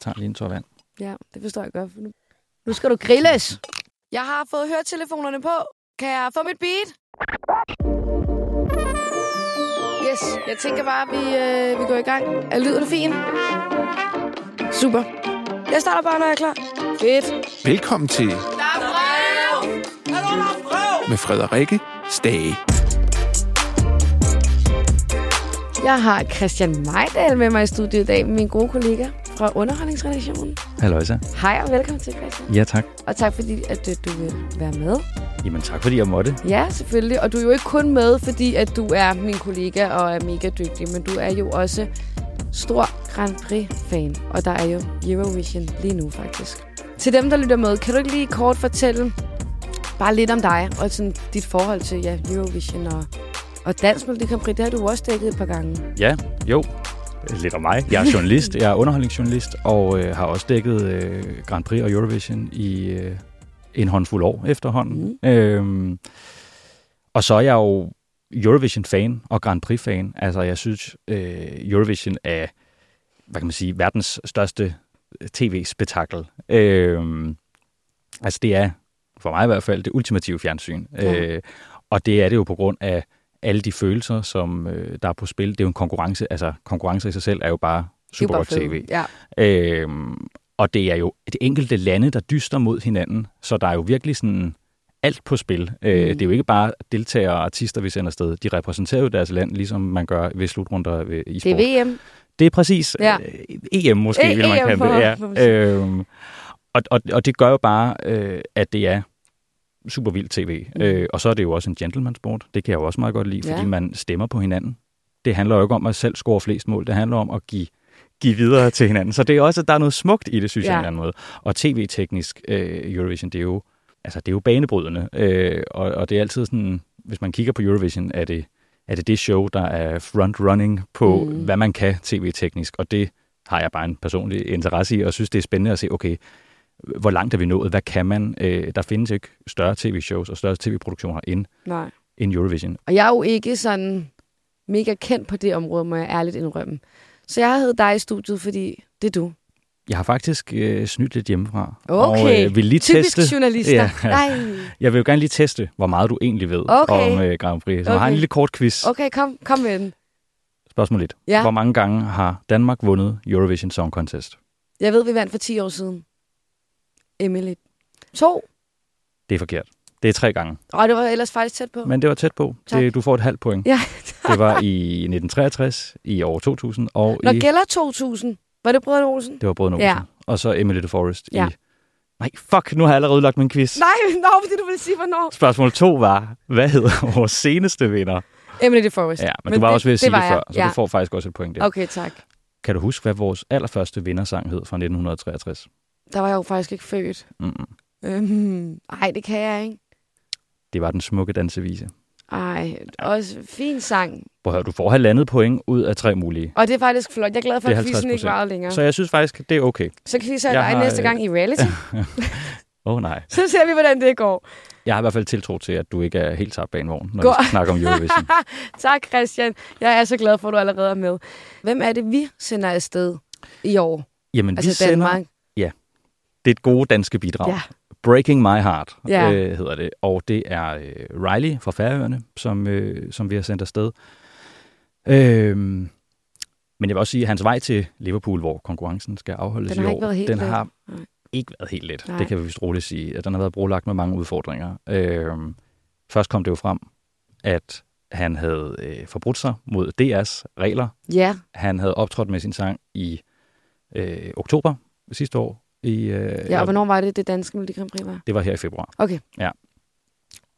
tager lige en tår vand. Ja, det forstår jeg godt. Nu, nu skal du grilles. Jeg har fået høretelefonerne på. Kan jeg få mit beat? Yes, jeg tænker bare, at vi, øh, vi går i gang. Er lyden fin? Super. Jeg starter bare, når jeg er klar. Fedt. Velkommen til Der er brev! Er der der brev? med Frederikke Stage. Jeg har Christian Mejdal med mig i studiet i dag, min gode kollega fra Underholdningsredaktionen. Halløjsa. Hej og velkommen til, Christian. Ja, tak. Og tak fordi, at øh, du vil være med. Jamen tak, fordi jeg måtte. Ja, selvfølgelig. Og du er jo ikke kun med, fordi at du er min kollega og er mega dygtig, men du er jo også stor Grand Prix-fan. Og der er jo Eurovision lige nu, faktisk. Til dem, der lytter med, kan du ikke lige kort fortælle bare lidt om dig og sådan dit forhold til ja, Eurovision og, og Dansk Melodi Grand Prix? Det har du også dækket et par gange. Ja, jo. Lidt om mig. Jeg er journalist. Jeg er underholdningsjournalist, og øh, har også dækket øh, Grand Prix og Eurovision i øh, en håndfuld år efterhånden. Mm. Øhm, og så er jeg jo Eurovision-fan og Grand Prix-fan. Altså, jeg synes, øh, Eurovision er, hvad kan man sige, verdens største tv-spektakel. Øhm, altså, det er, for mig i hvert fald, det ultimative fjernsyn. Ja. Øh, og det er det jo på grund af alle de følelser, som øh, der er på spil. Det er jo en konkurrence. Altså, konkurrence i sig selv er jo bare Det er super godt tv. Ja. Øhm, og det er jo et enkelte lande, der dyster mod hinanden, så der er jo virkelig sådan alt på spil. Mm. Øh, det er jo ikke bare deltagere og artister, vi sender afsted. De repræsenterer jo deres land, ligesom man gør ved slutrunder ved- i Det sport. er VM. Det er præcis Ja. øh, EM måske, E- vil man EM kalde det. Ja. Øhm, og, og, og det gør jo bare, øh, at det er super vildt tv. Mm. Øh, og så er det jo også en gentleman-sport. Det kan jeg jo også meget godt lide, Ja. fordi man stemmer på hinanden. Det handler jo ikke om at selv score flest mål. Det handler om at give, give videre til hinanden. Så det er også, der er noget smukt i det, synes Ja. jeg, på en eller anden måde. Og tv-teknisk øh, Eurovision, det er jo, altså, det er jo banebrydende. Øh, og, og det er altid sådan, hvis man kigger på Eurovision, er det er det det show, der er front-running på, mm. hvad man kan tv-teknisk. Og det har jeg bare en personlig interesse i, og synes, det er spændende at se, okay, hvor langt er vi nået? Hvad kan man? Øh, der findes ikke større tv-shows og større tv-produktioner end, Nej. end Eurovision. Og jeg er jo ikke sådan mega kendt på det område, må jeg ærligt indrømme. Så jeg havde dig i studiet, fordi det er du. Jeg har faktisk øh, snydt lidt hjemmefra. Okay. Og øh, vil lige Typisk teste, journalister. Ja. Nej. jeg vil jo gerne lige teste, hvor meget du egentlig ved Okay. om øh, Grand Prix. Så jeg har Okay. en lille kort quiz. Okay, kom, kom med den. Spørgsmål 1. Ja. Hvor mange gange har Danmark vundet Eurovision Song Contest? Jeg ved, vi vandt for 10 år siden. Emily. To. Det er forkert. Det er tre gange. Og det var ellers faktisk tæt på. Men det var tæt på. Tak. Det, du får et halvt point. Ja. Det var i 1963, i år 2000, og Når i, gælder 2000. Var det Brødre Olsen? det var Brødrene Olsen. Ja. Og så Emily the Forest Ja. i... Nej, fuck, nu har jeg allerede lagt min quiz. Nej, nå, fordi du ville sige, hvornår. Spørgsmål 2 var, hvad hedder vores seneste vinder? Emily the Forest. Ja, men, men du var også ved at sige det, jeg. før, så ja. du får faktisk også et point der. Okay, tak. Kan du huske, hvad vores allerførste vindersang hed fra 1963? Der var jeg jo faktisk ikke født. Mm-mm. Øhm, ej, det kan jeg ikke. Det var den smukke dansevise. Ej, også fin sang. Prøv at du får halvandet point ud af tre mulige. Og det er faktisk flot. Jeg er glad for, at quizzen ikke 50%. var længere. Så jeg synes faktisk, det er okay. Så quizzer jeg dig har, næste gang i reality. Åh oh, nej. Så ser vi, hvordan det går. Jeg har i hvert fald tiltro til, at du ikke er helt tabt bag en vogn, når Gå- vi skal snakke om Eurovision. tak, Christian. Jeg er så glad for, at du allerede er med. Hvem er det, vi sender afsted i år? Jamen, Altså vi sender, Danmark. Det et gode danske bidrag. Ja. Breaking My Heart Ja. øh, hedder det. Og det er øh, Riley fra Færøerne, som, øh, som vi har sendt afsted. Øhm, men jeg vil også sige, at hans vej til Liverpool, hvor konkurrencen skal afholdes Den i år, den let. har Nej. ikke været helt let. Nej. Det kan vi vist roligt sige. Den har været brolagt med mange udfordringer. Øhm, først kom det jo frem, at han havde øh, forbrudt sig mod DR's regler. Ja, Han havde optrådt med sin sang i øh, oktober sidste år. I, øh, ja og hvornår var det, det danske Melodi Grand Prix var? Det var her i februar. Okay. Ja.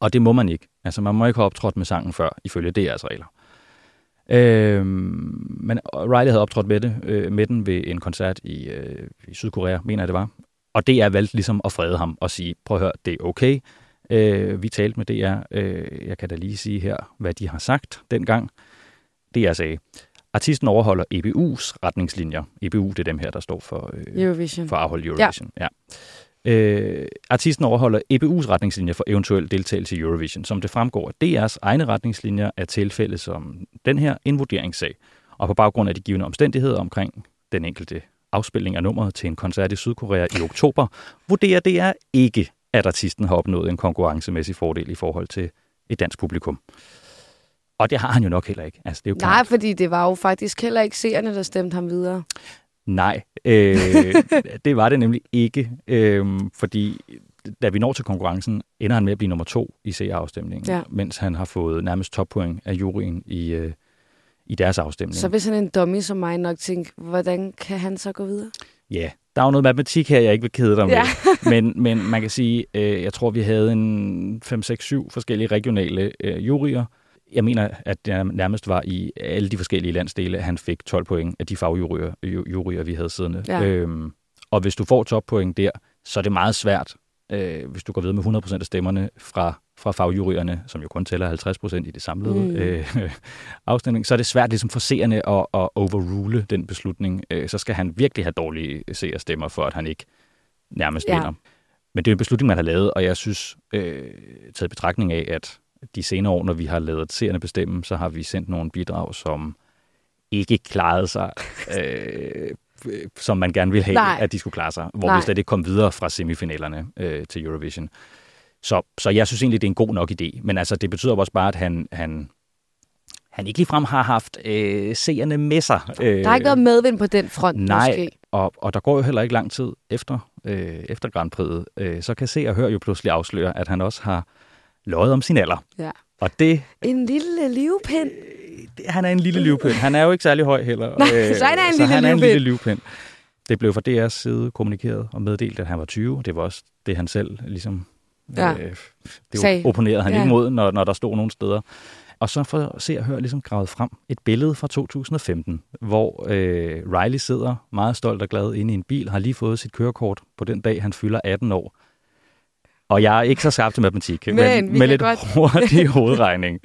Og det må man ikke. Altså, man må ikke have optrådt med sangen før, ifølge DR's regler. Øhm, men Riley havde optrådt med, det, øh, med den ved en koncert i, øh, i Sydkorea, mener jeg det var. Og DR valgte ligesom at frede ham og sige, prøv at høre, det er okay. Øh, vi talte med DR. Øh, jeg kan da lige sige her, hvad de har sagt dengang. DR sagde, artisten overholder EBU's retningslinjer. EBU, det er dem her, der står for, øh, Eurovision. for at afholde Eurovision. Ja. ja. Øh, artisten overholder EBU's retningslinjer for eventuel deltagelse i Eurovision. Som det fremgår af DR's egne retningslinjer er tilfælde som den her en vurderingssag. Og på baggrund af de givende omstændigheder omkring den enkelte afspilning af nummeret til en koncert i Sydkorea i oktober, vurderer DR ikke, at artisten har opnået en konkurrencemæssig fordel i forhold til et dansk publikum. Og det har han jo nok heller ikke. Altså, det er jo Nej, klart. fordi det var jo faktisk heller ikke seerne, der stemte ham videre. Nej, øh, det var det nemlig ikke, øh, fordi da vi når til konkurrencen, ender han med at blive nummer to i CR-afstemningen, Ja. mens han har fået nærmest toppoint af juryen i, øh, i deres afstemning. Så hvis han er en dummy som mig nok tænke, hvordan kan han så gå videre? Ja, der er jo noget matematik her, jeg ikke vil kede dig med. Ja. men, men man kan sige, øh, jeg tror, vi havde en 5, 6, 7 forskellige regionale øh, juryer. Jeg mener, at det nærmest var i alle de forskellige landsdele, at han fik 12 point af de fagjuryer, ju- juryer, vi havde siddende. Ja. Øhm, og hvis du får toppoint der, så er det meget svært, øh, hvis du går ved med 100% af stemmerne fra, fra fagjuryerne, som jo kun tæller 50% i det samlede Mm. øh, afstemning, så er det svært ligesom for seerne at, at overrule den beslutning. Øh, så skal han virkelig have dårlige seerstemmer, for at han ikke nærmest Ja. ja. vinder. Men det er en beslutning, man har lavet, og jeg synes, øh, taget i betragtning af, at de senere år, når vi har lavet seerne bestemme, så har vi sendt nogle bidrag, som ikke klarede sig, øh, som man gerne ville have, Nej. At de skulle klare sig. Hvor Nej. vi slet ikke kom videre fra semifinalerne øh, til Eurovision. Så, så jeg synes egentlig, det er en god nok idé. Men altså, det betyder også bare, at han, han, han ikke ligefrem har haft øh, seerne med sig. Øh, Der har ikke været medvind på den front, Nej, måske. og, og der går jo heller ikke lang tid efter, øh, efter Grand Prix'et. Øh, så kan se og høre jo pludselig afsløre, at han også har løjet om sin alder. Ja. Og det, En lille livpind. det, han er en lille livpind. Han er jo ikke særlig høj heller. Nej, så han er en så lille han er en lille livpind. Det blev fra DR's side kommunikeret og meddelt, at han var 20. Det var også det, han selv ligesom... Ja. Øh, det Sagde. opponerede han Ja. ikke mod, når, når der stod nogle steder. Og så får se og høre ligesom gravet frem et billede fra 2015, hvor øh, Riley sidder meget stolt og glad inde i en bil, har lige fået sit kørekort på den dag, han fylder 18 år. Og jeg er ikke så skarp til matematik, Men men, med lidt godt- hurtig hovedregning,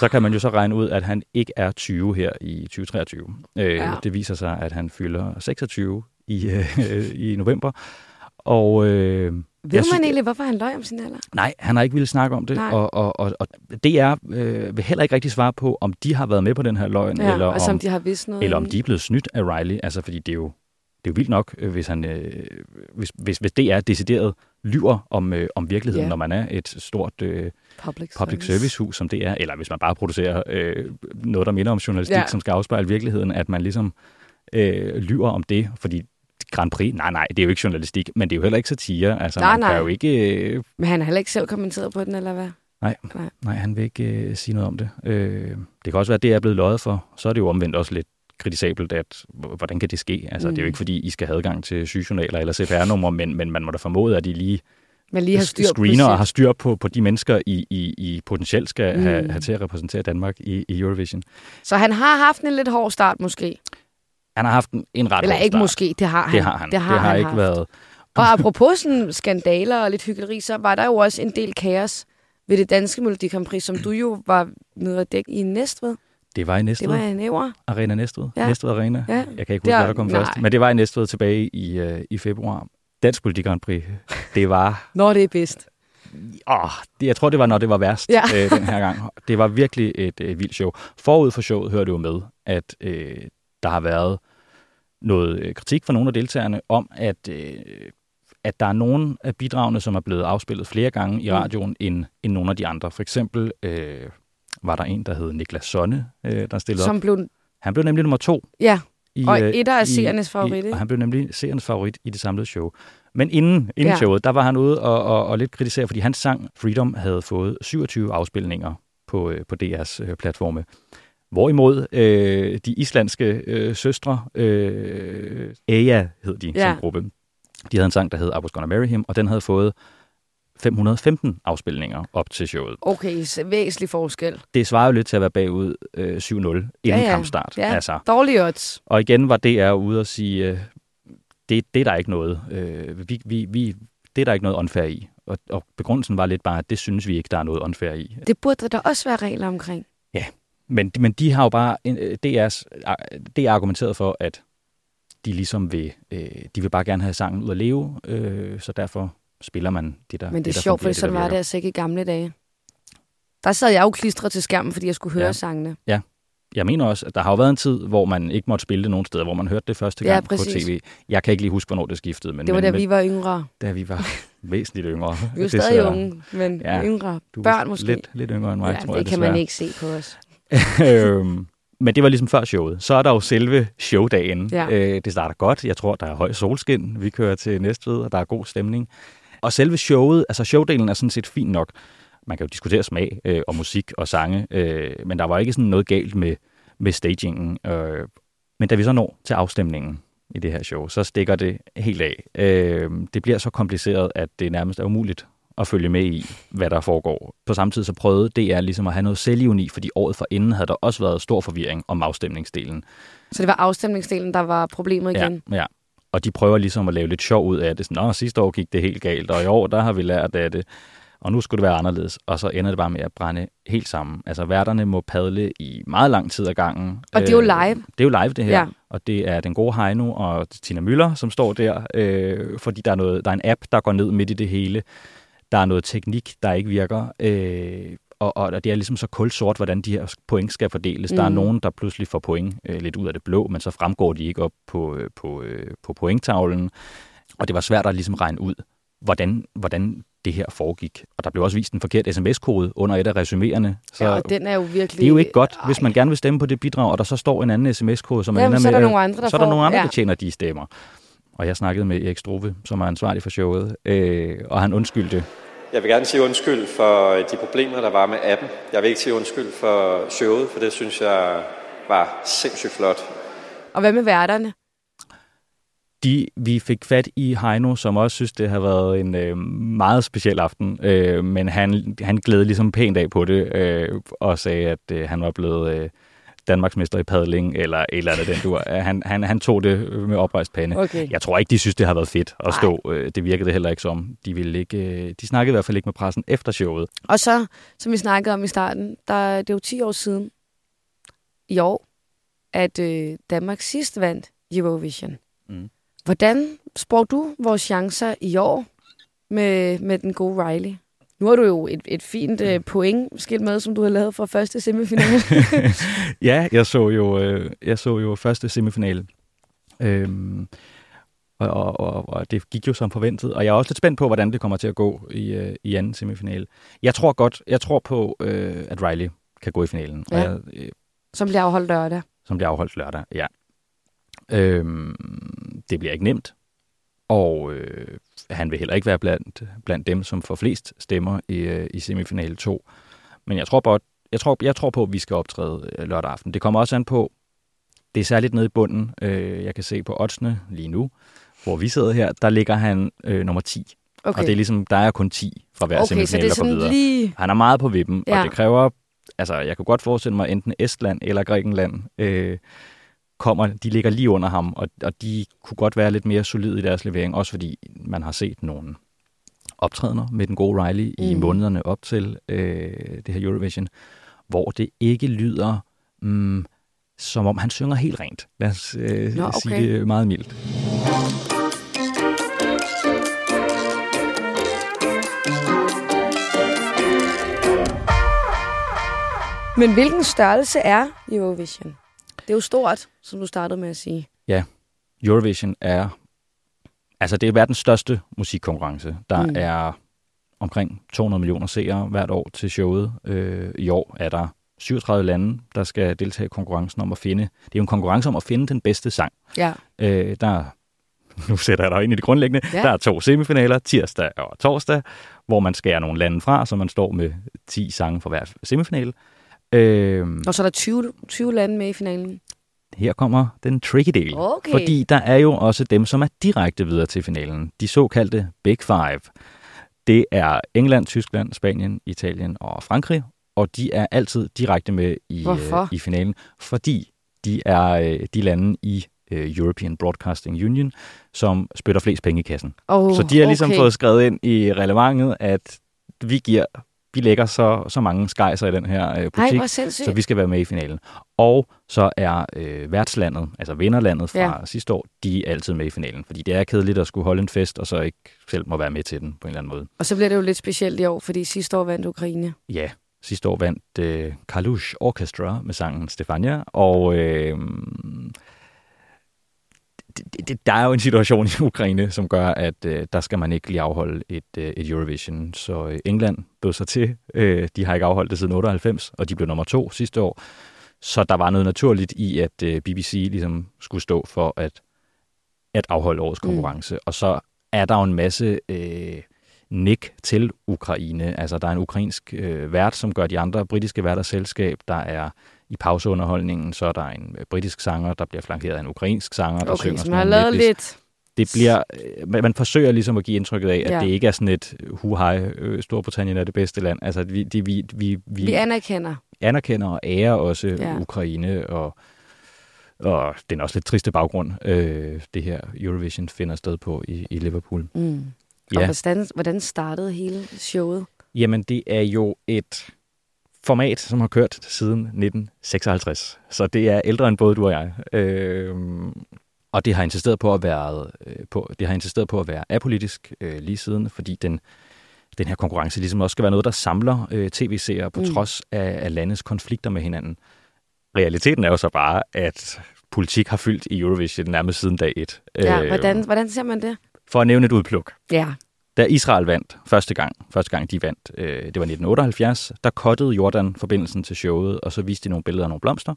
så kan man jo så regne ud, at han ikke er 20 her i 2023. Øh, Ja. Det viser sig, at han fylder 26 i, øh, i november. Og øh, Ved man egentlig, hvorfor han løj om sin alder? Nej, han har ikke ville snakke om det, Nej. og, og, og, og DR øh, vil heller ikke rigtig svare på, om de har været med på den her løgn, Ja, eller, om, de har vidst noget. eller om de er blevet snydt af Riley. Altså, fordi det er jo, det er jo vildt nok, øh, hvis, han, øh, hvis, hvis, hvis det er decideret lyver om, øh, om virkeligheden, Ja. når man er et stort øh, public, public service hus, som det er, eller hvis man bare producerer øh, noget, der minder om journalistik, ja. som skal afspejle virkeligheden, at man ligesom øh, lyver om det, fordi Grand Prix, nej, nej, det er jo ikke journalistik, men det er jo heller ikke satire. Altså, Nej, man nej. kan jo ikke... Øh, Men han har heller ikke selv kommenteret på den, eller hvad? Nej, han vil ikke øh, sige noget om det. Øh, det kan også være, at det er blevet løjet for. Så er det jo omvendt også lidt kritisabelt, at hvordan kan det ske? Altså, mm. det er jo Mm. ikke, fordi I skal have adgang til sygejournaler eller CPR-numre, men, men man må da formode, at I lige Man lige har styr på screener og har styr på, på de mennesker, I, I, I potentielt skal mm. have, Mm. have til at repræsentere Danmark i, i Eurovision. Så han har haft en lidt hård start, måske. Han har haft en, en ret Eller hård ikke start. måske, det har han. Det har han. Det har, det har han ikke haft. været... Og apropos sådan skandaler og lidt hyggeleri, så var der jo også en del kaos ved det danske Melodi Grand Prix, som du jo var nede at dække i Næstved. Det var i Næstved. Det var en æver. Arena Næstved. Ja. Næstved Arena. Ja. Jeg kan ikke Det huske, hvad der kom nej. først. Men det var i Næstved tilbage i, øh, i februar. Dansk Politik Grand Prix. Det var Når det er bedst. Åh, det, jeg tror, det var, når det var værst Ja. øh, den her gang. Det var virkelig et øh, vildt show. Forud for showet hørte det jo med, at øh, der har været noget øh, kritik fra nogle af deltagerne om, at, øh, at der er nogle af bidragene, som er blevet afspillet flere gange i Mm. radioen, end, end nogle af de andre. For eksempel øh, var der en, der hed Niklas Sonne, øh, der stillede op. Som blev, Han blev nemlig nummer to. ja, I, og øh, etter af seernes favorit, i, og han blev nemlig seernes favorit i det samlede show. Men inden, inden Ja. showet, der var han ude og, og, og lidt kritisere, fordi hans sang Freedom havde fået 27 afspilninger på, øh, på DR's øh, platforme. Hvorimod øh, de islandske øh, søstre, øh, Aya hed de ja. som gruppe, de havde en sang, der hed I Was Gonna Marry Him, og den havde fået 515 afspilninger op til showet. Okay, så væsentlig forskel. Det svarer jo lidt til at være bagud øh, 7-0 inden Ja, ja. kampstart. Ja. Altså, Dårlige odds. og igen var DR ude og sige, øh, det, det er der ikke noget, øh, vi, vi, vi, det er der ikke noget unfair i. Og, og begrundelsen var lidt bare, at det synes vi ikke, der er noget unfair i. Det burde der også være regler omkring. Men, men de har jo bare, øh, DR's, det er argumenteret for, at de ligesom vil, øh, de vil bare gerne have sangen ud at leve, øh, så derfor spiller man det, der Men det er der sjovt, for sådan var det altså ikke i gamle dage. Der sad jeg jo klistret til skærmen, fordi jeg skulle høre Ja. sangene. Ja. jeg mener også, at der har jo været en tid, hvor man ikke måtte spille det nogen steder, hvor man hørte det første Ja, gang på præcis. tv. Jeg kan ikke lige huske, hvornår det skiftede. Men, Det var men, da vi var yngre. da vi var væsentligt yngre. Vi er desværre. stadig unge, men Ja, yngre. Du Børn måske. Lidt, lidt yngre end mig, ja, tror det jeg kan man ikke se på os. øhm, men det var ligesom før showet. Så er der jo selve showdagen. Ja. Øh, det starter godt. Jeg tror, der er høj solskin. Vi kører til Næstved, og der er god stemning. Og selve showet, altså showdelen er sådan set fint nok. Man kan jo diskutere smag øh, og musik og sange, øh, men der var ikke sådan noget galt med, med stagingen. Øh, men da vi så når til afstemningen i det her show, så stikker det helt af. Øh, det bliver så kompliceret, at det nærmest er umuligt at følge med i, hvad der foregår. På samme tid så prøvede DR ligesom at have noget selvivni, fordi året for inden havde der også været stor forvirring om afstemningsdelen. Så det var afstemningsdelen, der var problemet igen. Ja, ja. Og de prøver ligesom at lave lidt sjov ud af det. Sådan, Nå, sidste år gik det helt galt, og i år, der har vi lært af det. Og nu skulle det være anderledes. Og så ender det bare med at brænde helt sammen. Altså, værterne må padle i meget lang tid ad gangen. Og det er jo Øh, live. Det er jo live, det her. Ja. Og det er den gode Heino og Tina Møller, som står der. Øh, fordi der er, noget, der er en app, der går ned midt i det hele. Der er noget teknik, der ikke virker. Øh, og, og det er ligesom så kulsort, hvordan de her point skal fordeles. Mm. Der er Mhm. nogen, der pludselig får point øh, lidt ud af det blå, men så fremgår de ikke op på, øh, på, øh, på pointtavlen. Og det var svært at ligesom regne ud, hvordan, hvordan det her foregik. Og der blev også vist en forkert sms-kode under et af resuméerne. Så Ja, og den er jo virkelig... det er jo ikke godt, Ej. hvis man gerne vil stemme på det bidrag, og der så står en anden sms-kode, som man Jamen, ender så er med... der øh, nogle andre, der så er der får- nogle andre, ja. der tjener de stemmer. Og jeg snakkede med Erik Struve, som er ansvarlig for showet, øh, og han undskyldte. Jeg vil gerne sige undskyld for de problemer, der var med appen. Jeg vil ikke sige undskyld for showet, for det synes jeg var sindssygt flot. Og hvad med værterne? De, vi fik fat i Heino, som også synes, det har været en øh, meget speciel aften, øh, men han, han glædede ligesom pænt af på det, øh, og sagde, at øh, han var blevet øh, Danmarksmester i padling, eller et eller andet den dur. Han, han, han tog det med oprejst pande. Okay. Jeg tror ikke, de synes, det har været fedt at stå. Øh, Det virkede det heller ikke som. De, ville ikke, øh, de snakkede i hvert fald ikke med pressen efter showet. Og så, som vi snakkede om i starten, der, det er jo 10 år siden i år, at øh, Danmark sidst vandt Eurovision. Mm. Hvordan spår du vores chancer i år med, med den gode Riley? Nu har du jo et, et fint øh, point skilt med, som du har lavet fra første semifinale. ja, jeg så jo, øh, jeg så jo første semifinale. Øhm, og, og, og, og det gik jo som forventet. Og jeg er også lidt spændt på, hvordan det kommer til at gå i, øh, i anden semifinale. Jeg tror godt, jeg tror på, øh, at Riley kan gå i finalen. Ja. Og jeg, øh, som bliver afholdt lørdag. som bliver afholdt lørdag, ja. Øhm, det bliver ikke nemt, og øh, han vil heller ikke være blandt, blandt dem, som får flest stemmer i, øh, i semifinale 2. Men jeg tror, på, jeg, tror, jeg tror på, at vi skal optræde øh, lørdag aften. Det kommer også an på, det er særligt nede i bunden. Øh, jeg kan se på oddsene lige nu, hvor vi sidder her, der ligger han øh, nummer 10. Okay, Og det er ligesom, der er kun 10 fra hver okay semifinal, sådan videre. lige... Han er meget på vippen, ja. Ja. og det kræver, altså jeg kunne godt forestille mig, enten Estland eller Grækenland øh, kommer, de ligger lige under ham, og, og de kunne godt være lidt mere solide i deres levering, også fordi man har set nogle optrædener med den gode Riley mm. i månederne op til øh, det her Eurovision, hvor det ikke lyder, mm, som om han synger helt rent. Lad os øh, Nå, sige okay. det meget mildt. Men hvilken størrelse er Eurovision? Det er jo stort, som du startede med at sige. Eurovision er, altså det er verdens største musikkonkurrence. Der Mm. er omkring 200 millioner seere hvert år til showet. Øh, I år er der 37 lande, der skal deltage i konkurrencen om at finde. Det er jo en konkurrence om at finde den bedste sang. Ja. Øh, der er- nu sætter jeg dig ind i det grundlæggende. Ja. Ja. Der er to semifinaler, tirsdag og torsdag, hvor man skærer nogle lande fra, så man står med 10 sange for hver semifinale. Øh, Og så er der 20, 20 lande med i finalen. her kommer den tricky del. Okay. Fordi der er jo også dem, som er direkte videre til finalen. De såkaldte Big Five. Det er England, Tyskland, Spanien, Italien og Frankrig. Og de er altid direkte med i, Hvorfor? øh, i finalen, fordi de er øh, de lande i øh, European Broadcasting Union, som spytter flest penge i kassen. Oh, Så de har ligesom okay. fået skrevet ind i relevantet, at vi giver vi lægger så, så mange skejser i den her øh, Ej, butik, sindssygt. så vi skal være med i finalen. Og så er øh, værtslandet, altså vinderlandet fra ja. sidste år, de er altid med i finalen. Fordi det er kedeligt at skulle holde en fest, og så ikke selv må være med til den på en eller anden måde. Og så bliver det jo lidt specielt i år, fordi sidste år vandt Ukraine. Ja, Sidste år vandt øh, Kalush Orchestra med sangen Stefania, og øh, det, det, der er jo en situation i Ukraine, som gør, at øh, der skal man ikke lige afholde et, øh, et Eurovision. Så øh, England bød sig til. Øh, de har ikke afholdt det siden 98, og de blev nummer to sidste år. Så der var noget naturligt i, at øh, BBC ligesom skulle stå for at, at afholde årets konkurrence. Mm. Og så er der jo en masse øh, nik til Ukraine. Altså, der er en ukrainsk øh, vært, som gør de andre britiske værter selskab. Der er i pauseunderholdningen, så er der en øh, britisk sanger, der bliver flankeret af en ukrainsk sanger, der Okay, synger sådan har lavet lidt... Det bliver, øh, man, man forsøger ligesom at give indtrykket af, at Ja. det ikke er sådan et hu øh, Storbritannien er det bedste land. Altså, vi, det, vi, vi, vi, Vi anerkender. anerkender og ærer også Ja. Ukraine, og, og det er også lidt triste baggrund, øh, det her Eurovision finder sted på i, i Liverpool. Mm. Og Ja, hvordan, hvordan startede hele showet? jamen det er jo et format, som har kørt siden 1956, så det er ældre end både du og jeg. Øh, og det har insisteret på at være øh, på, det har insisteret på at være apolitisk øh, lige siden, fordi den den her konkurrence ligesom også skal være noget, der samler øh, tv-seere på Mm. mm. trods af, af landets konflikter med hinanden. Realiteten er jo så bare, at politik har fyldt i Eurovision nærmest siden dag et. Ja, Øh, hvordan, hvordan ser man det? For at nævne et udpluk. Ja. Da Israel vandt første gang, første gang de vandt, øh, det var 1978, der kottede Jordan forbindelsen til showet, og så viste de nogle billeder af nogle blomster.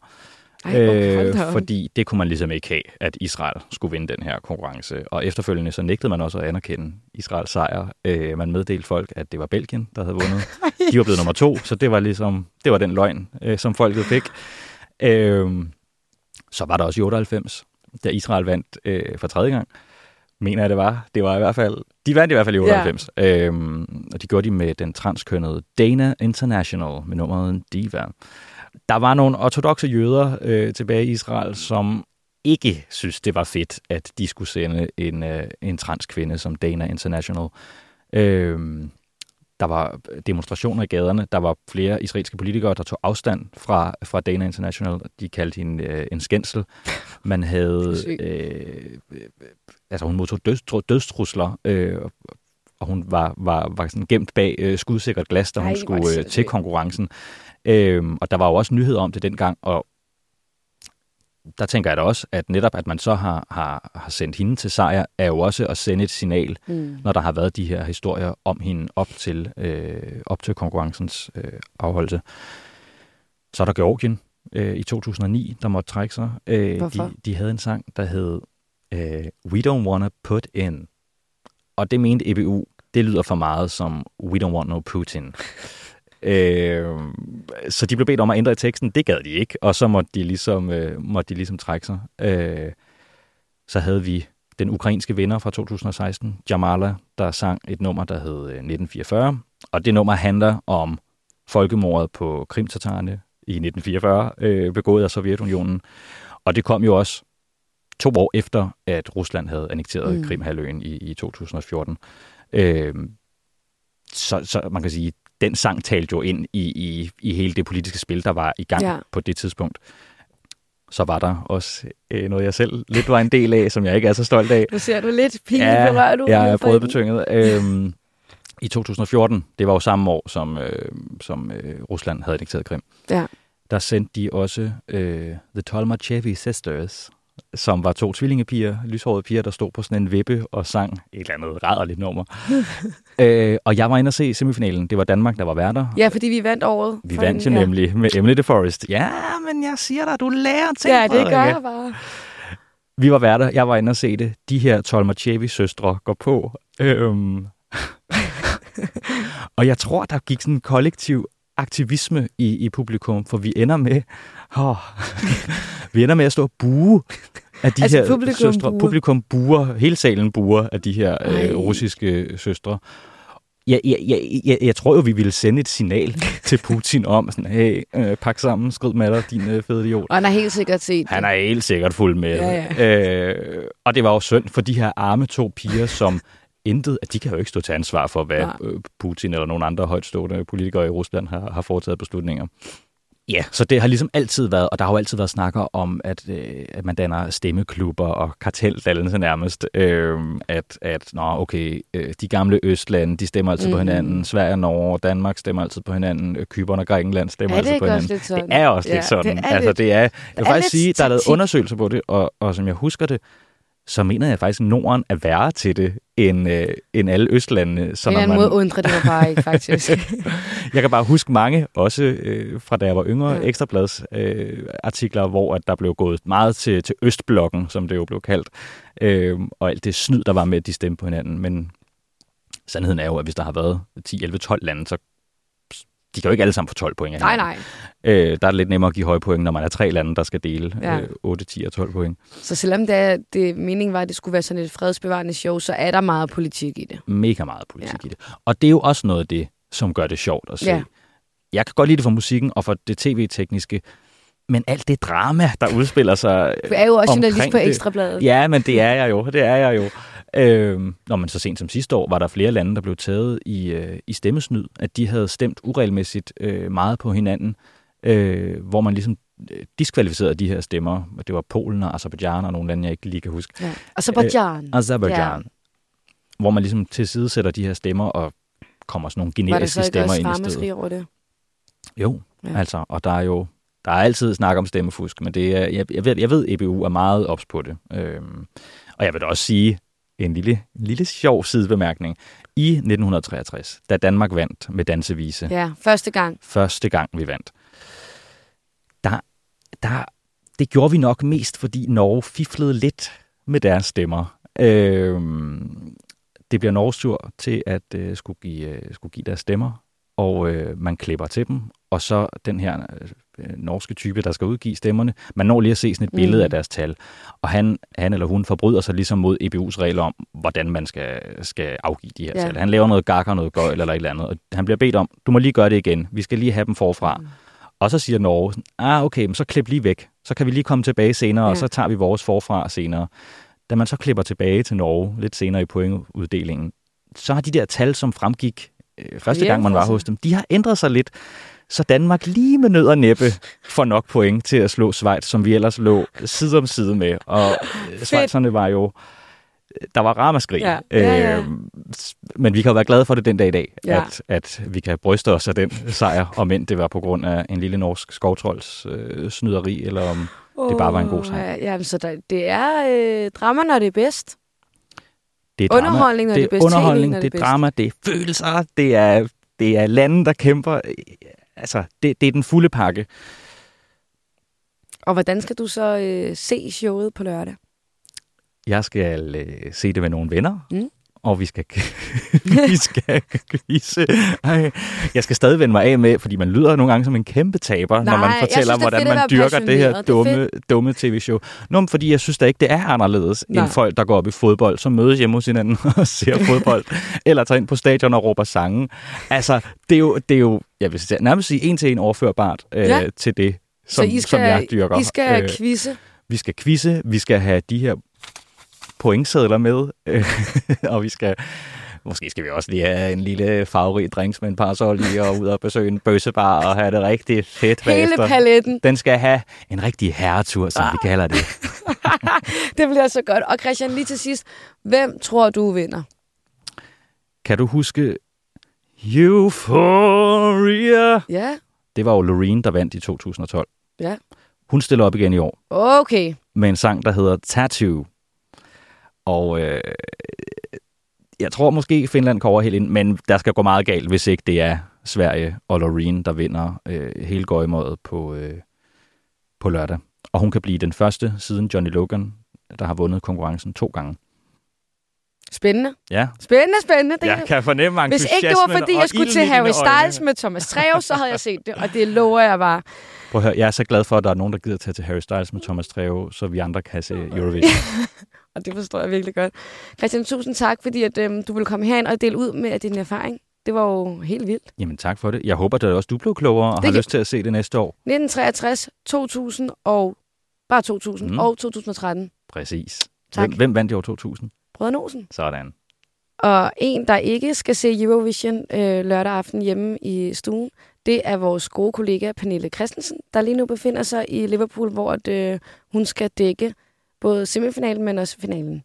Ej, øh, fordi det kunne man ligesom ikke have, at Israel skulle vinde den her konkurrence. Og efterfølgende så nægtede man også at anerkende Israels sejr. Øh, man meddelte folk, at det var Belgien, der havde vundet. De var blevet nummer to, så det var ligesom det var den løgn, øh, som folket fik. Øh, så var der også i 98, da Israel vandt øh, for tredje gang. Mener jeg, det var. Det var i hvert fald... De vandt i hvert fald i 98. Ja. Øhm, og de gjorde de med den transkønnede Dana International med nummeret Diva. Der var nogle ortodoxe jøder øh, tilbage i Israel, som ikke synes, det var fedt, at de skulle sende en, øh, en transkvinde som Dana International. Øhm, der var demonstrationer i gaderne. Der var flere israelske politikere, der tog afstand fra, fra Dana International. De kaldte hende øh, en skændsel. Man havde... Øh, altså hun modtog dødstru- dødstrusler, øh, og hun var, var, var sådan gemt bag øh, skudsikkert glas, da Ej, hun hvor skulle øh, til konkurrencen. Øh, og der var jo også nyheder om det dengang, og der tænker jeg da også, at netop at man så har, har, har sendt hende til sejr, er jo også at sende et signal, Mm. når der har været de her historier om hende op til, øh, op til konkurrencens øh, afholdelse. Så er der Georgien øh, i 2009, der måtte trække sig. Øh, Hvorfor? de, de havde en sang, der hed øh, We Don't Wanna Put In. Og det mente EBU, det lyder for meget som We Don't Want No Putin. øh, så de blev bedt om at ændre i teksten. Det gad de ikke, og så måtte de ligesom, øh, måtte de ligesom trække sig. Øh, så havde vi den ukrainske vinder fra 2016, Jamala, der sang et nummer, der hed øh, 1944. Og det nummer handler om folkemordet på krimtatarerne i 1944, øh, begået af Sovjetunionen. Og det kom jo også to år efter, at Rusland havde annekteret Mm. Krimhalvøen i, i 2014. Øh, så, så man kan sige, den sang talte jo ind i, i, i hele det politiske spil, der var i gang Ja. ja. på det tidspunkt. Så var der også øh, noget, jeg selv lidt var en del af, som jeg ikke er så stolt af. Nu ser du lidt pinligt berørt ud. jeg er brødbetynget. Øhm, I 2014, det var jo samme år, som, øh, som øh, Rusland havde annekteret Krim. Ja. Der sendte de også øh, The Tolmachevi Sisters, som var to tvillingepiger, lyshårede piger, der stod på sådan en vippe og sang et eller andet rædderligt nummer. øh, og jeg var inde og se semifinalen. Det var Danmark, der var værter. Ja, fordi vi vandt året. Vi vandt jo ja. nemlig med Emily de Forest. Ja, men jeg siger dig, du lærer ting. Ja, det gør jeg bare. Vi var værter, jeg var inde og se det. De her Tolmachevi-søstre går på. Øhm. og jeg tror, der gik sådan en kollektiv aktivisme i, i publikum, for vi ender med, oh, vi ender med at stå og bue af de Altså, her publikum søstre. buer. Publikum buer, hele salen buer af de her Ej. øh, russiske søstre. Jeg, jeg, jeg, jeg, jeg tror jo, vi ville sende et signal til Putin om, sådan, hey, øh, pak sammen, skrid med dig, din øh, fede idiot. Og han har helt sikkert set Han det. er helt sikkert fuld med. Ja, Øh, og det var jo synd for de her arme to piger, som intet, at de kan jo ikke stå til ansvar for, hvad Nej. øh, Putin eller nogle andre højtstående politikere i Rusland har, har foretaget beslutninger. Ja, så det har ligesom altid været, og der har jo altid været snakker om, at, øh, at man danner stemmeklubber og karteldannelse nærmest. Øh, at, at nå, okay, øh, de gamle Østlande, de stemmer altid mm. på Mhm. hinanden. Sverige og Norge og Danmark stemmer altid på hinanden. Øh, Kypern og Grækenland stemmer Er det altid ikke på også hinanden. lidt sådan? Det er også Ja, lidt sådan. det er altså, det er, jeg vil er faktisk sige, der er lavet undersøgelser på det, og, og som jeg husker det, så mener jeg faktisk, at Norden er værre til det, end, øh, end alle Østlandene. Så en eller anden man, måde undrer det mig bare ikke, faktisk. jeg kan bare huske mange, også øh, fra da jeg var yngre, ja. ekstrablads øh, artikler, hvor at der blev gået meget til, til Østblokken, som det jo blev kaldt, øh, og alt det snyd, der var med, at de stemte på hinanden. Men sandheden er jo, at hvis der har været 10, 11, 12 lande, så de kan jo ikke alle sammen få 12 point. nej, nej. Øh, der er det lidt nemmere at give høje point, når man er tre lande, der skal dele Ja. øh, 8, 10 og 12 point. Så selvom det, det meningen var, at det skulle være sådan et fredsbevarende show, så er der meget politik i det. Mega meget politik ja. i det. Og det er jo også noget af det, som gør det sjovt at se. Ja. Jeg kan godt lide det for musikken og for det tv-tekniske, men alt det drama, der udspiller sig Du er jo også journalist på det- Ekstrabladet. Ja, men det er jeg jo. Det er jeg jo. Øhm, når man så sent som sidste år, var der flere lande, der blev taget i, øh, i stemmesnyd, at de havde stemt uregelmæssigt øh, meget på hinanden, øh, hvor man ligesom øh, diskvalificerede de her stemmer. Det var Polen og Azerbaijan og nogle lande, jeg ikke lige kan huske. Ja. Azerbaijan. Azerbaijan. Ja. Hvor man ligesom tilsidesætter de her stemmer og kommer sådan nogle Var generiske stemmer ind i stedet. ramaskrig over det? Jo, ja. altså, og der er jo der er altid snak om stemmefusk, men det er, jeg, jeg, ved, jeg ved, EBU er meget ops på det. Øhm, og jeg vil da også sige en lille, en lille sjov sidebemærkning. I 1963, da Danmark vandt med dansevise, ja. Første gang. første gang vi vandt, der, der, det gjorde vi nok mest, fordi Norge fiflede lidt med deres stemmer. Øhm, det bliver Norges tur til at øh, skulle, give, øh, skulle give deres stemmer, og øh, man klipper til dem, og så den her øh, norske type, der skal udgive stemmerne, man når lige at se sådan et billede Mm. af deres tal, og han, han eller hun forbryder sig ligesom mod EBU's regler om, hvordan man skal, skal afgive de her Ja. tal. Han laver noget gakker, noget gøjl eller et eller andet, og han bliver bedt om, du må lige gøre det igen, vi skal lige have dem forfra. Mm. Og så siger Norge, ah okay, men så klip lige væk, så kan vi lige komme tilbage senere, ja. Og så tager vi vores forfra senere. Da man så klipper tilbage til Norge lidt senere i pointuddelingen, så har de der tal, som fremgik øh, første gang, man var hos dem, de har ændret sig lidt, så Danmark lige med nød og næppe får nok point til at slå Schweiz, som vi ellers lå side om side med. Og øh, Schweizerne var jo, der var ramaskrig. Ja, ja, ja. Øh, men vi kan jo være glade for det den dag i dag, Ja. at, at vi kan bryste os af den sejr, om end det var på grund af en lille norsk skovtrolds øh, snyderi, eller om det bare var en god sang. Ja, jamen, så der, det er øh, drama, når det er bedst. Det er drama, Underholdning, når det er bedst. underholdning, det er det er drama, det er følelser, det er, det er lande, der kæmper. Altså, det, det er den fulde pakke. Og hvordan skal du så øh, se showet på lørdag? Jeg skal øh, se det med nogle venner, Mm. Og vi skal, vi skal. Ej, jeg skal stadig vende mig af med, fordi man lyder nogle gange som en kæmpe taber, Nej, når man fortæller, synes, hvordan fedt man dyrker det her. Det er dumme, dumme tv-show. Nå, fordi jeg synes da ikke, det er anderledes Nej. end folk, der går op i fodbold, som mødes hjemme hos hinanden og ser fodbold, eller tager ind på stadion og råber sange. Altså, det er jo, det er jo jeg vil sige- nærmest sige en til en overførbart øh, Ja. til det, som, så I som skal, jeg dyrker. I skal Øh, quizze. vi skal quizze, vi skal have de her pointsedler med, og vi skal... Måske skal vi også lige have en lille farverig drinks med en parasol i, og ud og besøge en bøssebar og have det rigtig fedt Hele bagefter. paletten. Den skal have en rigtig herretur, som vi kalder det. Det bliver så godt. Og Christian, lige til sidst. Hvem tror du vinder? Kan du huske Euphoria? Ja, Det var jo Loreen, der vandt i 2012. ja. Hun stiller op igen i år Okay. med en sang, der hedder Tattoo. Og øh, jeg tror måske, Finland kommer helt ind, men der skal gå meget galt, hvis ikke det er Sverige og Loreen, der vinder øh, hele gøjmådet på, øh, på lørdag. Og hun kan blive den første siden Johnny Logan, der har vundet konkurrencen to gange. Spændende. Ja, Spændende, spændende. Det jeg kan fornemme Hvis ikke det var, fordi jeg skulle til Harry Styles med Thomas Treve, så havde jeg set det, og det lover jeg bare. Prøv at høre, jeg er så glad for, at der er nogen, der gider tage til Harry Styles med Thomas Treve, så vi andre kan se Eurovision. Og det forstår jeg virkelig godt. Christian, tusind tak, fordi at, øhm, du ville komme herind og dele ud med din erfaring. Det var jo helt vildt. Jamen tak for det. Jeg håber, at også du blev klogere og Det har kan- lyst til at se det næste år. 1963, 2000 og... Bare 2000 Mm. mm. og 2013. Præcis. Tak. Hvem, hvem vandt i år 2000? Brødre Olsen. Sådan. Og en, der ikke skal se Eurovision øh, lørdag aften hjemme i stuen, det er vores gode kollega Pernille Christensen, der lige nu befinder sig i Liverpool, hvor at, øh, hun skal dække både semifinalen, men også finalen.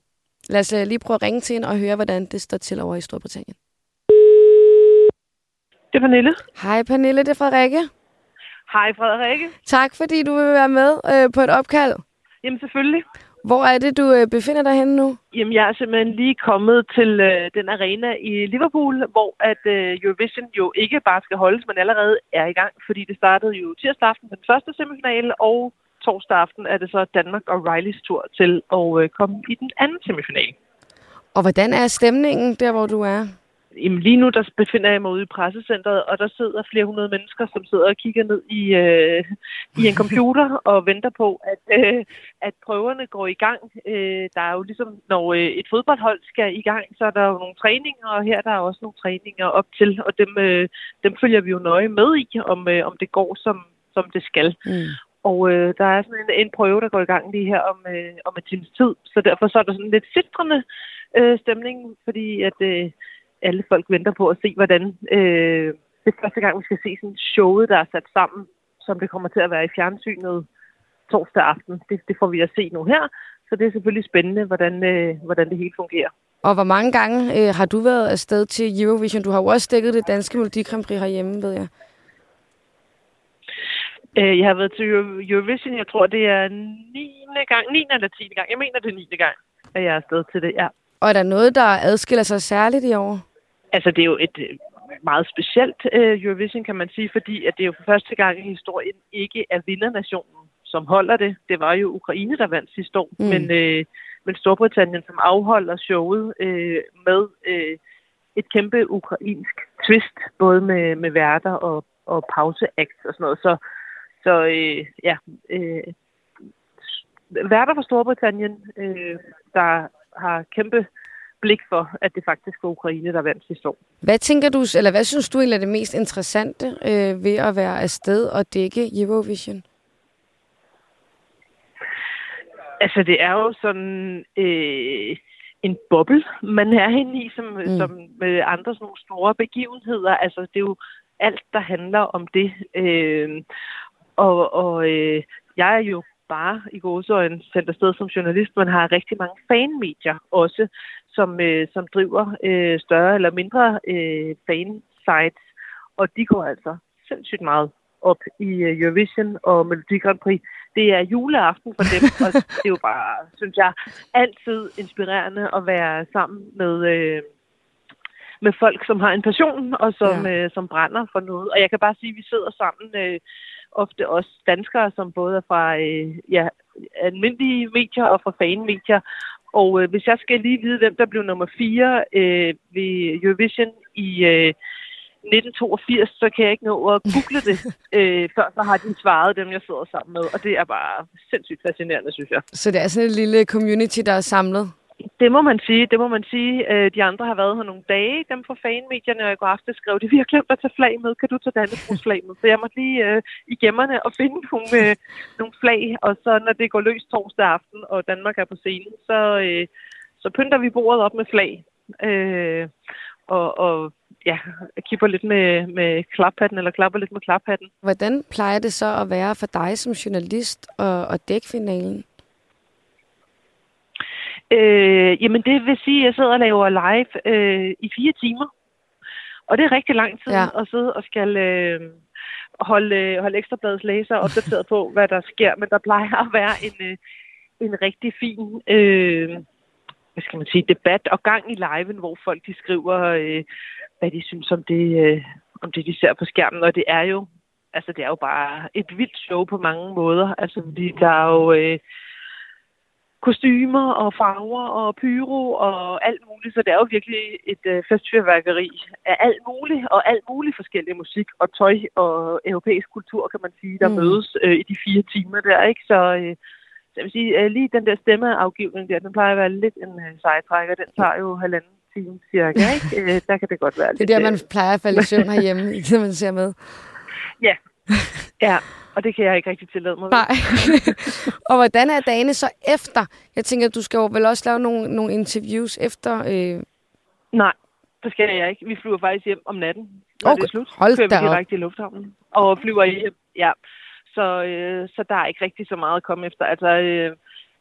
Lad os øh, lige prøve at ringe til hende og høre, hvordan det står til over i Storbritannien. Det er Pernille. Hej Pernille, det er Frederikke. Hej Frederikke. Tak fordi du vil være med øh, på et opkald. Jamen selvfølgelig. Hvor er det, du øh, befinder dig henne nu? Jamen jeg er simpelthen lige kommet til øh, den arena i Liverpool, hvor at øh, Eurovision jo ikke bare skal holdes, men allerede er i gang, fordi det startede jo tirsdag aften den første semifinale, og torsdag aften er det så Danmark og Rileys tur til at øh, komme i den anden semifinale. Og hvordan er stemningen der, hvor du er? Jamen, lige nu der befinder jeg mig ude i pressecentret, og der sidder flere hundrede mennesker, som sidder og kigger ned i, øh, i en computer og venter på, at, øh, at prøverne går i gang. Øh, der er jo ligesom, når øh, et fodboldhold skal i gang, så er der jo nogle træninger, og her der er også nogle træninger op til, og dem, øh, dem følger vi jo nøje med i, om, øh, om det går, som, som det skal. Mm. Og øh, der er sådan en, en prøve, der går i gang lige her om, øh, om et times tid, så derfor så er der sådan lidt filtrende øh, stemning, fordi at... Øh, alle folk venter på at se, hvordan øh, det er første gang, vi skal se sådan showet, der er sat sammen, som det kommer til at være i fjernsynet torsdag aften. Det, det får vi at se nu her, så det er selvfølgelig spændende, hvordan, øh, hvordan det hele fungerer. Og hvor mange gange øh, har du været afsted til Eurovision? Du har jo også dækket det danske Melodi Grand Prix herhjemme, ved jeg. Øh, jeg har været til Eurovision, jeg tror, det er 9. gang, 9. eller 10. gang. Jeg mener, det er 9. gang, at jeg er afsted til det, ja. Og er der noget, der adskiller sig særligt i år? Altså, det er jo et øh, meget specielt uh, Eurovision, kan man sige, fordi at det er jo for første gang i historien ikke er vindernationen, som holder det. Det var jo Ukraine, der vandt sidste år, mm. men, uh, men Storbritannien, som afholder showet uh, med uh, et kæmpe ukrainsk twist, både med, med værter og, og pauseacts og sådan noget. Så, så uh, ja, uh, værter fra Storbritannien, uh, der har kæmpe blik for, at det faktisk var Ukraine, der vandt sidste år. Hvad tænker du, eller hvad synes du egentlig er det mest interessante øh, ved at være afsted og dække Eurovision? Altså, det er jo sådan øh, en boble, man er henne i, som, mm. som med andre sådan nogle store begivenheder. Altså, det er jo alt, der handler om det. Øh, og og øh, jeg er jo bare i gåsøjne sendt afsted som journalist, man har rigtig mange fanmedier også, som, øh, som driver øh, større eller mindre øh, fan-sites, og de går altså sindssygt meget op i øh, Eurovision og Melodi Grand Prix. Det er juleaften for dem, og det er jo bare, synes jeg, altid inspirerende at være sammen med, øh, med folk, som har en passion og som, ja. øh, som brænder for noget. Og jeg kan bare sige, at vi sidder sammen, øh, ofte også danskere, som både er fra øh, ja, almindelige medier og fra fanmedier, og øh, hvis jeg skal lige vide, hvem der blev nummer 4 øh, ved Eurovision i øh, 1982, så kan jeg ikke nå at google det, øh, før så har de svaret dem, jeg sidder sammen med. Og det er bare sindssygt fascinerende, synes jeg. Så det er sådan et lille community, der er samlet? Det må man sige. Det må man sige. Øh, de andre har været her nogle dage, dem fra fanmedierne, og i går aftes skrev de, vi har glemt at tage flag med. Kan du tage Dannebrogs flag med? Så jeg måtte lige øh, i gemmerne og finde nogle, øh, nogle flag, og så når det går løs torsdag aften, og Danmark er på scenen, så, øh, så pynter vi bordet op med flag. Øh, og, og ja, kipper lidt med, med klaphatten, eller klapper lidt med klaphatten. Hvordan plejer det så at være for dig som journalist og, at dække finalen? Øh, jamen det vil sige, at jeg sidder og laver live øh, i fire timer. Og det er rigtig lang tid ja. at sidde og skal øh, holde, holde ekstrabladets læser opdateret på, hvad der sker. Men der plejer at være en, øh, en rigtig fin øh, hvad skal man sige, debat og gang i liven, hvor folk de skriver, øh, hvad de synes om det, øh, om det, de ser på skærmen. Og det er jo altså det er jo bare et vildt show på mange måder. Altså, fordi der er jo... Øh, kostymer og farver og pyro og alt muligt. Så det er jo virkelig et øh, festfyrværkeri af alt muligt, og alt muligt forskellige musik og tøj og europæisk kultur, kan man sige, der mm. mødes øh, i de fire timer der, ikke? Så, øh, så jeg vil sige, øh, lige den der stemmeafgivning der, den plejer at være lidt en øh, sejtrækker. Den tager jo halvanden time cirka, ikke? Øh, der kan det godt være lidt... Det er der, man øh, plejer at falde i søvn herhjemme, når man ser med. Ja, ja og det kan jeg ikke rigtig tillade mig. Nej. og hvordan er dagene så efter? Jeg tænker, du skal jo vel også lave nogle, nogle interviews efter... Øh... Nej, det skal jeg ikke. Vi flyver faktisk hjem om natten. når Okay, det er slut. hold kører vi da op. direkte i lufthavnen og flyver hjem. Ja. Så, øh, så der er ikke rigtig så meget at komme efter. Altså, øh,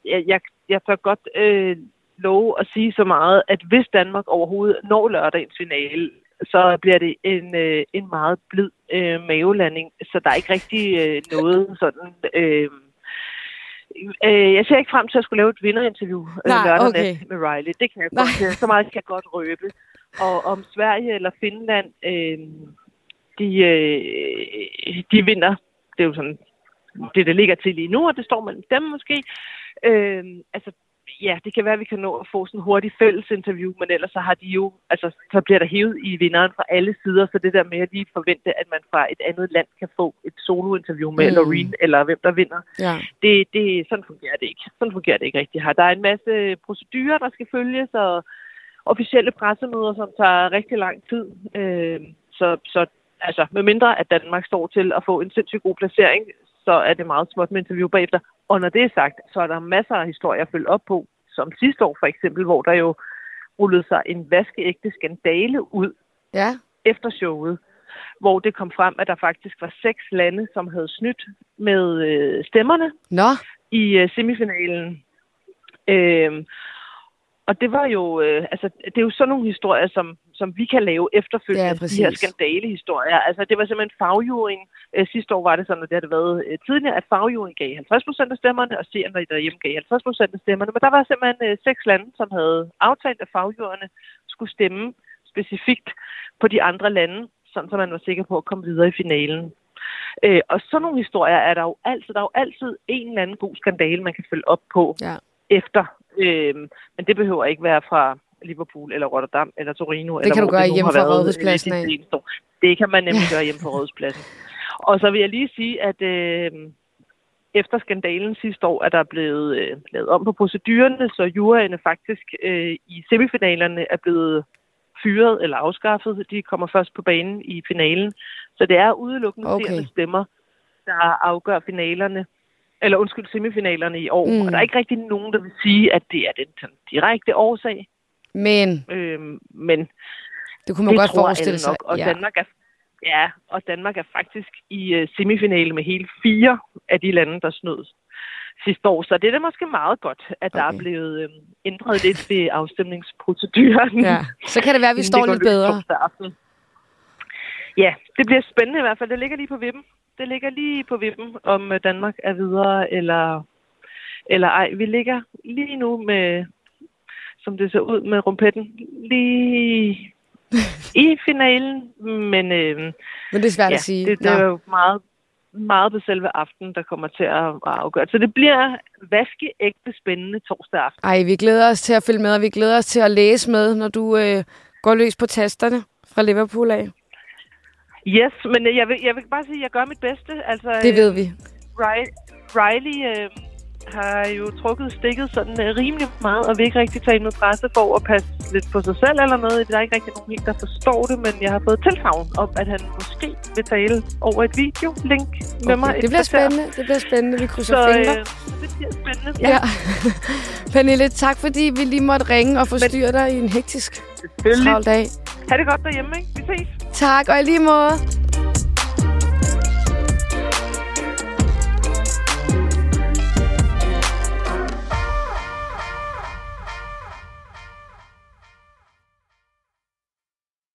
jeg, jeg, jeg tør godt øh, love at sige så meget, at hvis Danmark overhovedet når lørdagens finale, så bliver det en, øh, en meget blid øh, mavelanding. Så der er ikke rigtig øh, noget sådan... Øh, øh, jeg ser ikke frem til at skulle lave et vinderinterview øh, Nej, lørdag okay. nat med Riley. Det kan jeg Nej. godt. Så meget kan jeg godt røbe. Og om Sverige eller Finland, øh, de, øh, de vinder. Det er jo sådan det, der ligger til lige nu, og det står mellem dem måske. Øh, altså, ja, det kan være, at vi kan nå at få sådan en hurtig fælles interview, men ellers så har de jo, altså, så bliver der hævet i vinderen fra alle sider, så det der med at lige forvente, at man fra et andet land kan få et solo-interview med Mm. Loreen, eller hvem der vinder, Ja. det, det, sådan fungerer det ikke. Sådan fungerer det ikke rigtigt her. Der er en masse procedurer, der skal følges, og officielle pressemøder, som tager rigtig lang tid. Øh, så, så altså, med mindre at Danmark står til at få en sindssygt god placering, så er det meget småt med interview bagefter. Og når det er sagt, så er der masser af historier at følge op på, som sidste år for eksempel, hvor der jo rullede sig en vaskeægte skandale ud Ja. efter showet, hvor det kom frem, at der faktisk var seks lande, som havde snydt med øh, stemmerne Nå, i øh, semifinalen. Øhm, og det var jo, øh, altså, det er jo sådan nogle historier, som, som vi kan lave efterfølgende, Ja, de her præcis. skandalehistorier. Altså, det var simpelthen fagjuryen. Øh, sidste år var det sådan, at det havde været øh, tidligere, at fagjuryen gav 50% af stemmerne, og seerne derhjemme gav 50% af stemmerne. Men der var simpelthen øh, seks lande, som havde aftalt, at fagjurerne skulle stemme specifikt på de andre lande, sådan så man var sikker på at komme videre i finalen. Øh, og sådan nogle historier er der jo altid. Der er jo altid en eller anden god skandale, man kan følge op på Ja. efter. Øh, men det behøver ikke være fra Liverpool eller Rotterdam eller Torino. eller kan du gøre hjemme fra øh, Rådhuspladsen af. Det kan man nemlig gøre hjemme på Rådhuspladsen. Og så vil jeg lige sige, at øh, efter skandalen sidste år, er der blevet øh, lavet om på procedurerne, så juryerne faktisk øh, i semifinalerne er blevet fyret eller afskaffet. De kommer først på banen i finalen. Så det er udelukkende okay. stemmer, der afgør finalerne, eller undskyld, semifinalerne i år. Mm. Mm. Og der er ikke rigtig nogen, der vil sige, at det er den direkte årsag. men Øhm, men det kunne man det godt forestille sig. nok. Og ja. Danmark er Ja, og Danmark er faktisk i uh, semifinale med hele fire af de lande, der snød sidste år. Så det er da måske meget godt, at der Okay. er blevet øh, ændret lidt ved afstemningsproceduren. ja. Så kan det være, at vi står lidt bedre. Ja, det bliver spændende i hvert fald. Det ligger lige på vippen. Det ligger lige på vippen, om øh, Danmark er videre eller, eller ej. Vi ligger lige nu med, som det ser ud med rumpetten, lige i finalen. Men øh, Men det er svært ja, at sige. det, det er jo meget, meget på selve aftenen, der kommer til at at afgøre. Så det bliver vaskeægte spændende torsdag aften. Ej, vi glæder os til at følge med, og vi glæder os til at læse med, når du øh, går løs på tasterne fra Liverpool af. Yes, men jeg vil, jeg vil bare sige, at jeg gør mit bedste. Altså, Det ved øh, vi. Ri- Riley øh, har jo trukket stikket sådan øh, rimelig meget, og vil ikke rigtig tage med presse for at passe lidt på sig selv eller noget. Der er ikke rigtig nogen helt, der forstår det, men jeg har fået tilsavn om, at han måske vil tale over et videolink med mig. Okay, et det bliver spændende. Det bliver spændende. Vi krydser Så fingre. øh, det bliver spændende. Ja. Pernille, tak fordi vi lige måtte ringe og forstyrre dig i en hektisk travl dag. Ha' det godt derhjemme, ikke? Vi ses. Tak, og i lige måde.